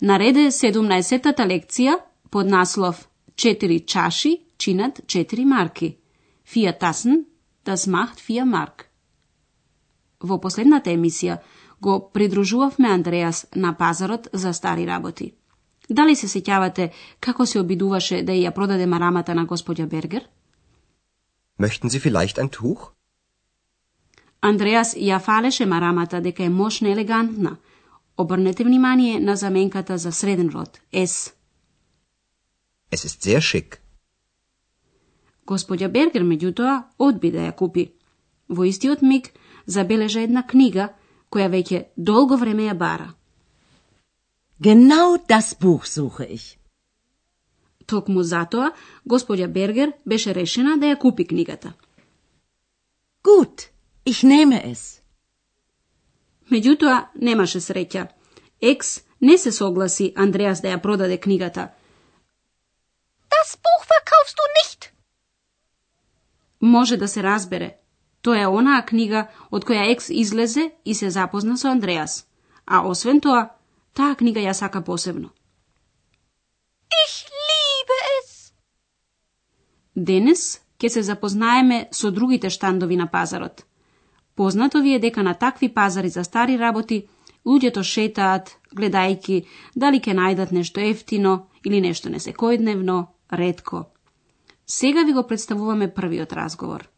Нареде 17-та лекција под наслов 4 чаши чинат 4 марки. Vier Tassen, das macht 4 марк. Во последната емисија го придружувавме Андреас на пазарот за стари работи. Дали се сеќавате како се обидуваше да ја продаде марамата на господја Бергер? Möchten Sie vielleicht ein Tuch? Андреас ја фалеше марамата дека е мощна елегантна. Обрнете внимание на заменката за среден род, S. Es ist sehr schick. Господја Бергер, меѓутоа, одби да ја купи. Во истиот миг забележа една книга која веќе долго време ја бара. Genau das Buch suche ich. Токму затоа, господја Бергер беше решена да ја купи книгата. Gut, ich nehme es. Меѓутоа, немаше среќа. Екс не се согласи Андреас да ја продаде книгата. Das Buch verkaufst du nicht. Може да се разбере. Тоа е онаа книга од која Екс излезе и се запозна со Андреас. А освен тоа, таа книга ја сака посебно. Ich liebe es. Денес ќе се запознаеме со другите штандови на пазарот. Познато ви е дека на такви пазари за стари работи луѓето шетаат, гледајки дали ќе најдат нешто ефтино или нешто несекојдневно, ретко. Сега ви го представуваме првиот разговор.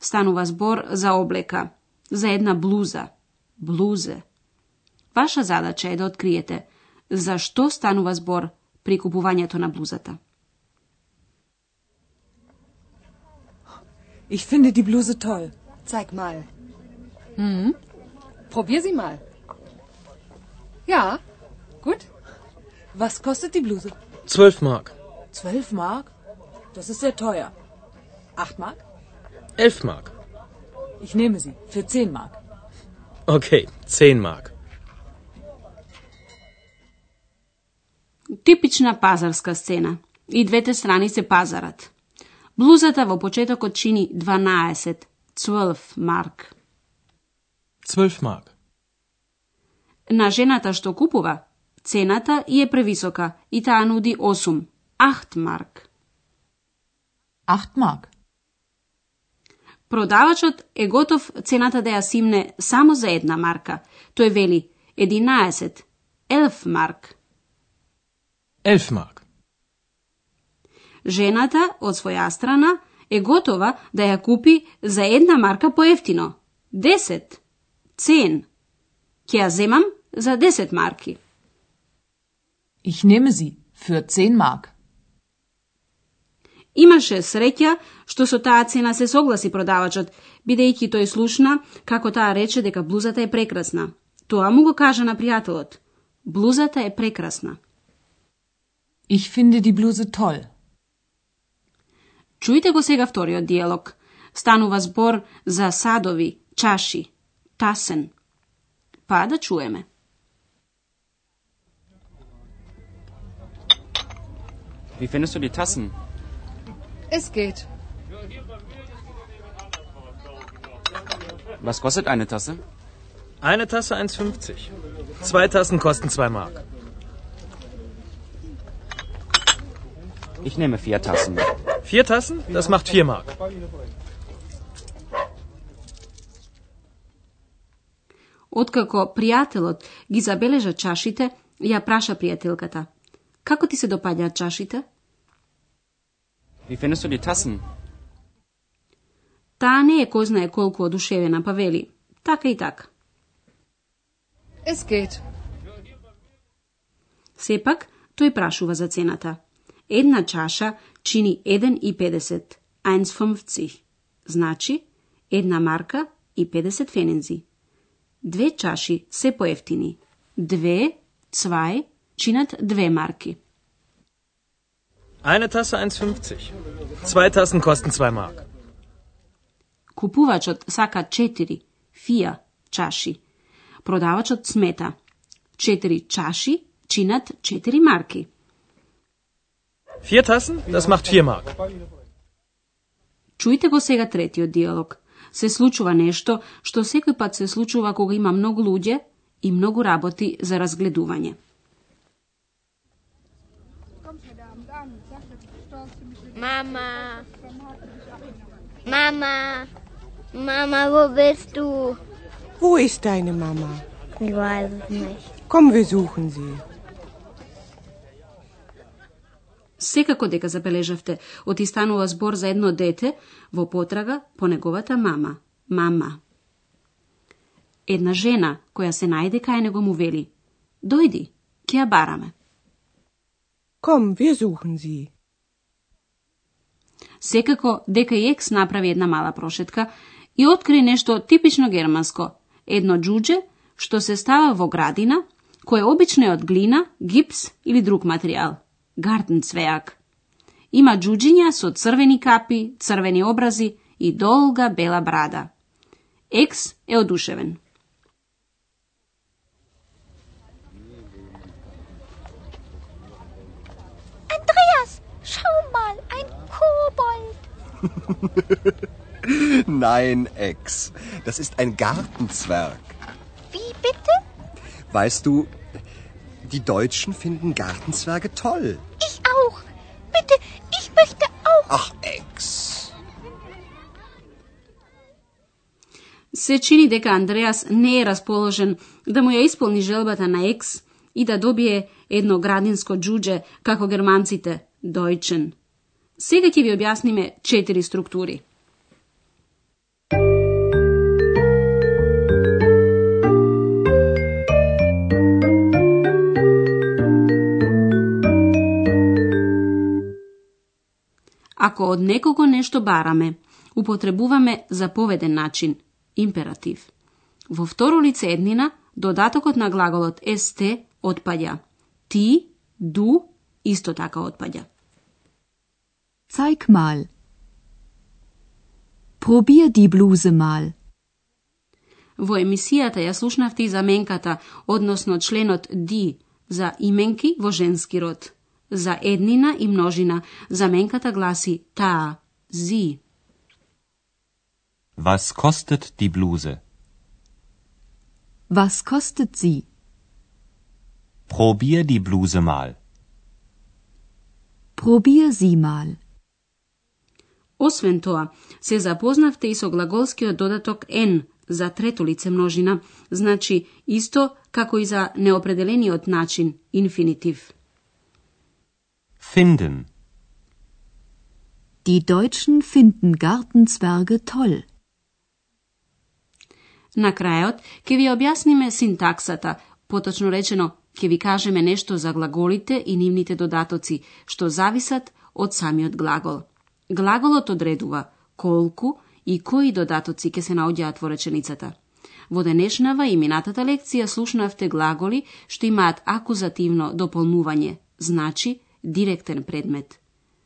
Станува збор за облека, за една блуза, блузе. Ваша задача е да откриете за што станува збор при купувањето на блузата. Ich finde die Bluse toll. Zeig mal. Hm? Probier sie mal. Ja, gut. Was kostet die Bluse? 12 Mark. Zwölf Mark? Das ist sehr teuer. Acht Mark? 11 Mark. Ich nehme sie. Für zehn Mark. Okay, 10 Mark. Типична пазарска сцена. И двете страни се пазарат. Блузата во почетокот чини 12, 12 марк. 12 Mark. На жената што купува, цената и е превисока и таа нуди 8, 8 марк. Acht Mark. Продавачот е готов цената да ја симне само за една марка. Тој вели 11, 11 марк. 11 Mark. Жената, од своја страна, е готова да ја купи за една марка поевтино. 10. Цен. Ќе ја земам за 10 марки. Ich nehme sie für zehn Mark. Имаше среќа што со таа цена се согласи продавачот, бидејќи тој слушна како таа рече дека блузата е прекрасна. Тоа му го кажа на пријателот. Блузата е прекрасна. Ich finde die Bluse toll. Чујте го сега вториот диалог. Станува збор за садови, чаши, tassen. Pa da čuje. Wie findest du die Tassen? Es geht. Was kostet eine Tasse? Eine Tasse 1,50. Zwei Tassen kosten 2 Mark. Ich nehme vier Tassen. Vier Tassen? Das macht 4 Mark. Откако пријателот ги забележа чашите, ја праша пријателката. Како ти се допаѓаат чашите? Wie findest du die Tassen? Таа не е кој знае колку одушевена, па вели. Така и така. Es geht. Сепак, тој прашува за цената. Една чаша чини 1,50, 1,50. Значи, една марка и 50 фенензи. Две чаши се поевтини. Две, цвај, чинат две марки. Eine Tasse 1,50. Zwei Tassen kosten 2 Mark. Купувачот сака 4, фија, чаши. Продавачот смета. 4 чаши чинат 4 марки. Vier Tassen? Das macht 4 Mark. Чујте го сега третиот диалог. Се случува нешто што секој пат се случува кога има многу луѓе и многу работи за разгледување. Mama. Mama. Mama, wo bist du? Wo ist deine Mama? Ich weiß es nicht. Komm, wir suchen sie. Секако дека забележавте, оти станува збор за едно дете во потрага по неговата мама. Мама. Една жена која се најде кај него му вели: Дојди, ќе ја бараме. Komm, wir suchen sie. Секако дека и екс направи една мала прошетка и откри нешто типично германско. Едно џудже што се става во градина, кое обично е од глина, гипс или друг материјал. Gartenzwerg. Ima džuđinja su crveni kapi, crveni obrazi i dolga bela brada. X je oduševen. Andreas, schau mal, ein Kobold. Nein, Ex. Das ist ein Gartenzwerg. Wie bitte? Weißt du, die Deutschen finden Gartenzwerge toll. Ich auch. Bitte, ich möchte auch. Ach, Ex. Се чини дека Андреас не е расположен да му ја исполни желбата на екс и да добие едно градинско џудже, како германците, дојчен. Сега ќе ви објасниме четири структури. Ако од некого нешто бараме, употребуваме заповеден начин, императив. Во второ лице еднина, додатокот на глаголот ст отпаѓа. Ти, ду, исто така отпаѓа. Zeig mal. Probier die Bluse mal. Во емисијата ја слушнавте и заменката, односно членот ди, за именки во женски род. За еднина и множина, заменката гласи таа, зи. Was kostet die Bluse? Was kostet sie? Probier die Bluse mal. Probier sie mal. Освен тоа, се запознавте и со глаголскиот додаток n за трето лице множина, значи исто како и за неопределениот начин, инфинитив. Finden. Die Deutschen finden Gartenzwerge toll. На крајот, ќе ви објасниме синтаксата, поточно речено, ќе ви кажеме нешто за глаголите и нивните додатоци, што зависат од самиот глагол. Глаголот одредува колку и кои додатоци ќе се наоѓаат во реченицата. Во денешнава и минатата лекција слушнавте глаголи што имаат акузативно дополнување, значи директен предмет.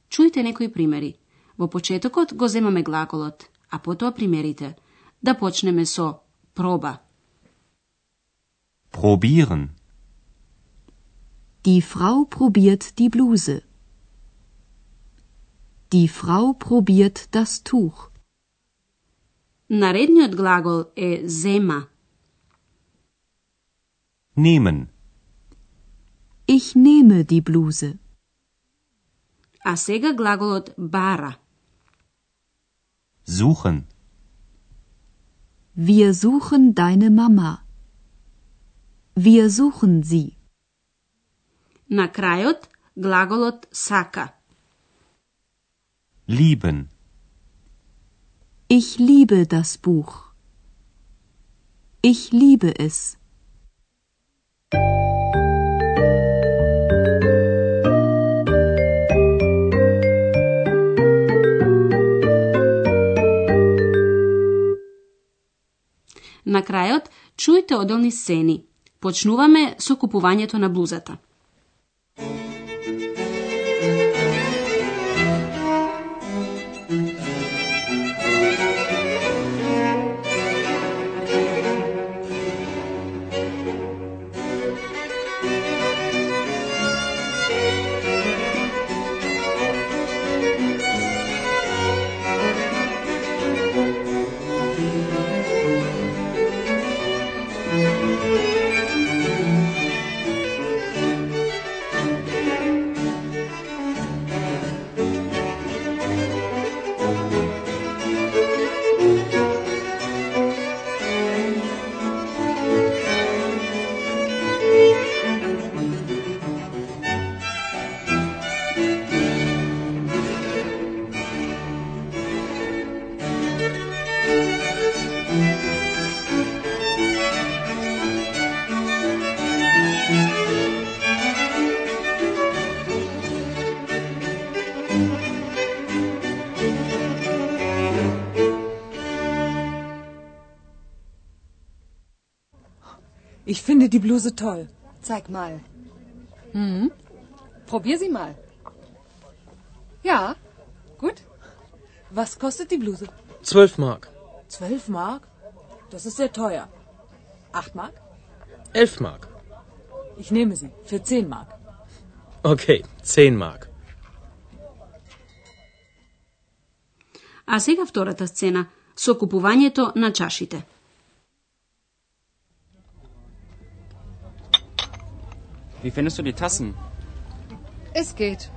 Чујте некои примери. Во почетокот го земаме глаголот, а потоа примерите. Да почнеме со проба. Probieren. Die Frau probiert die Bluse. Die Frau probiert das Tuch. Наредниот глагол е зема. Nehmen. Ich nehme die Bluse. А сега глаголот бара. Suchen. Wir suchen deine Mama. Wir suchen sie. На крајот глаголот сака. Lieben. Ich liebe das Buch. Ich liebe es. На крајот чујте одолни сцени. Почнуваме со купувањето на блузата. Ich finde die Bluse toll. Zeig mal. Hm? Probier sie mal. Ja, gut. Was kostet die Bluse? 12 Mark. 12 Mark? Das ist sehr teuer. 8 Mark? 11 Mark. Ich nehme sie. Für 10 Mark. Okay, 10 Mark. А сега втората сцена со купувањето на чашите. Wie findest du die Tassen? Es geht.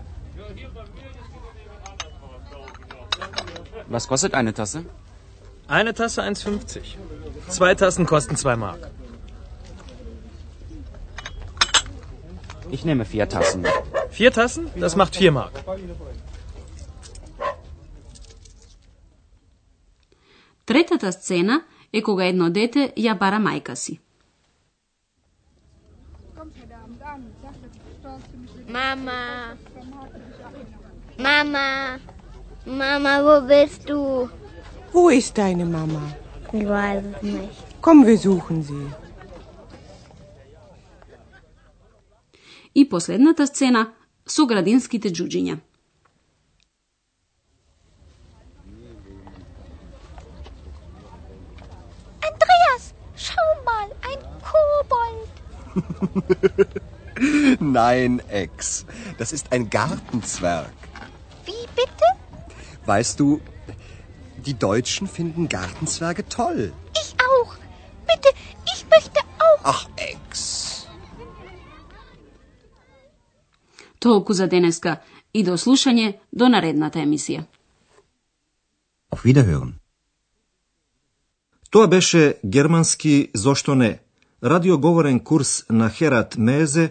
Was kostet eine Tasse? Eine Tasse 1,50. Zwei Tassen kosten 2 Mark. Ich nehme vier Tassen. Vier Tassen? Das macht 4 Mark. Третата сцена е кога едно дете ја бара мајка си. Mama. Mama. Mama, wo bist du? Wo ist deine Mama? Ich weiß es nicht. Komm, wir suchen sie. И последната сцена со градинските џуџиња. Nein, Ex. Das ist ein Gartenzwerg. Wie bitte? Weißt du, die Deutschen finden Gartenzwerge toll. Ich auch. Bitte, ich möchte auch. Ach, Ex. Толку за денеска и до слушање до наредната емисија. Auf Wiederhören. Тоа беше германски зошто не, радиоговорен курс на Херат Мезе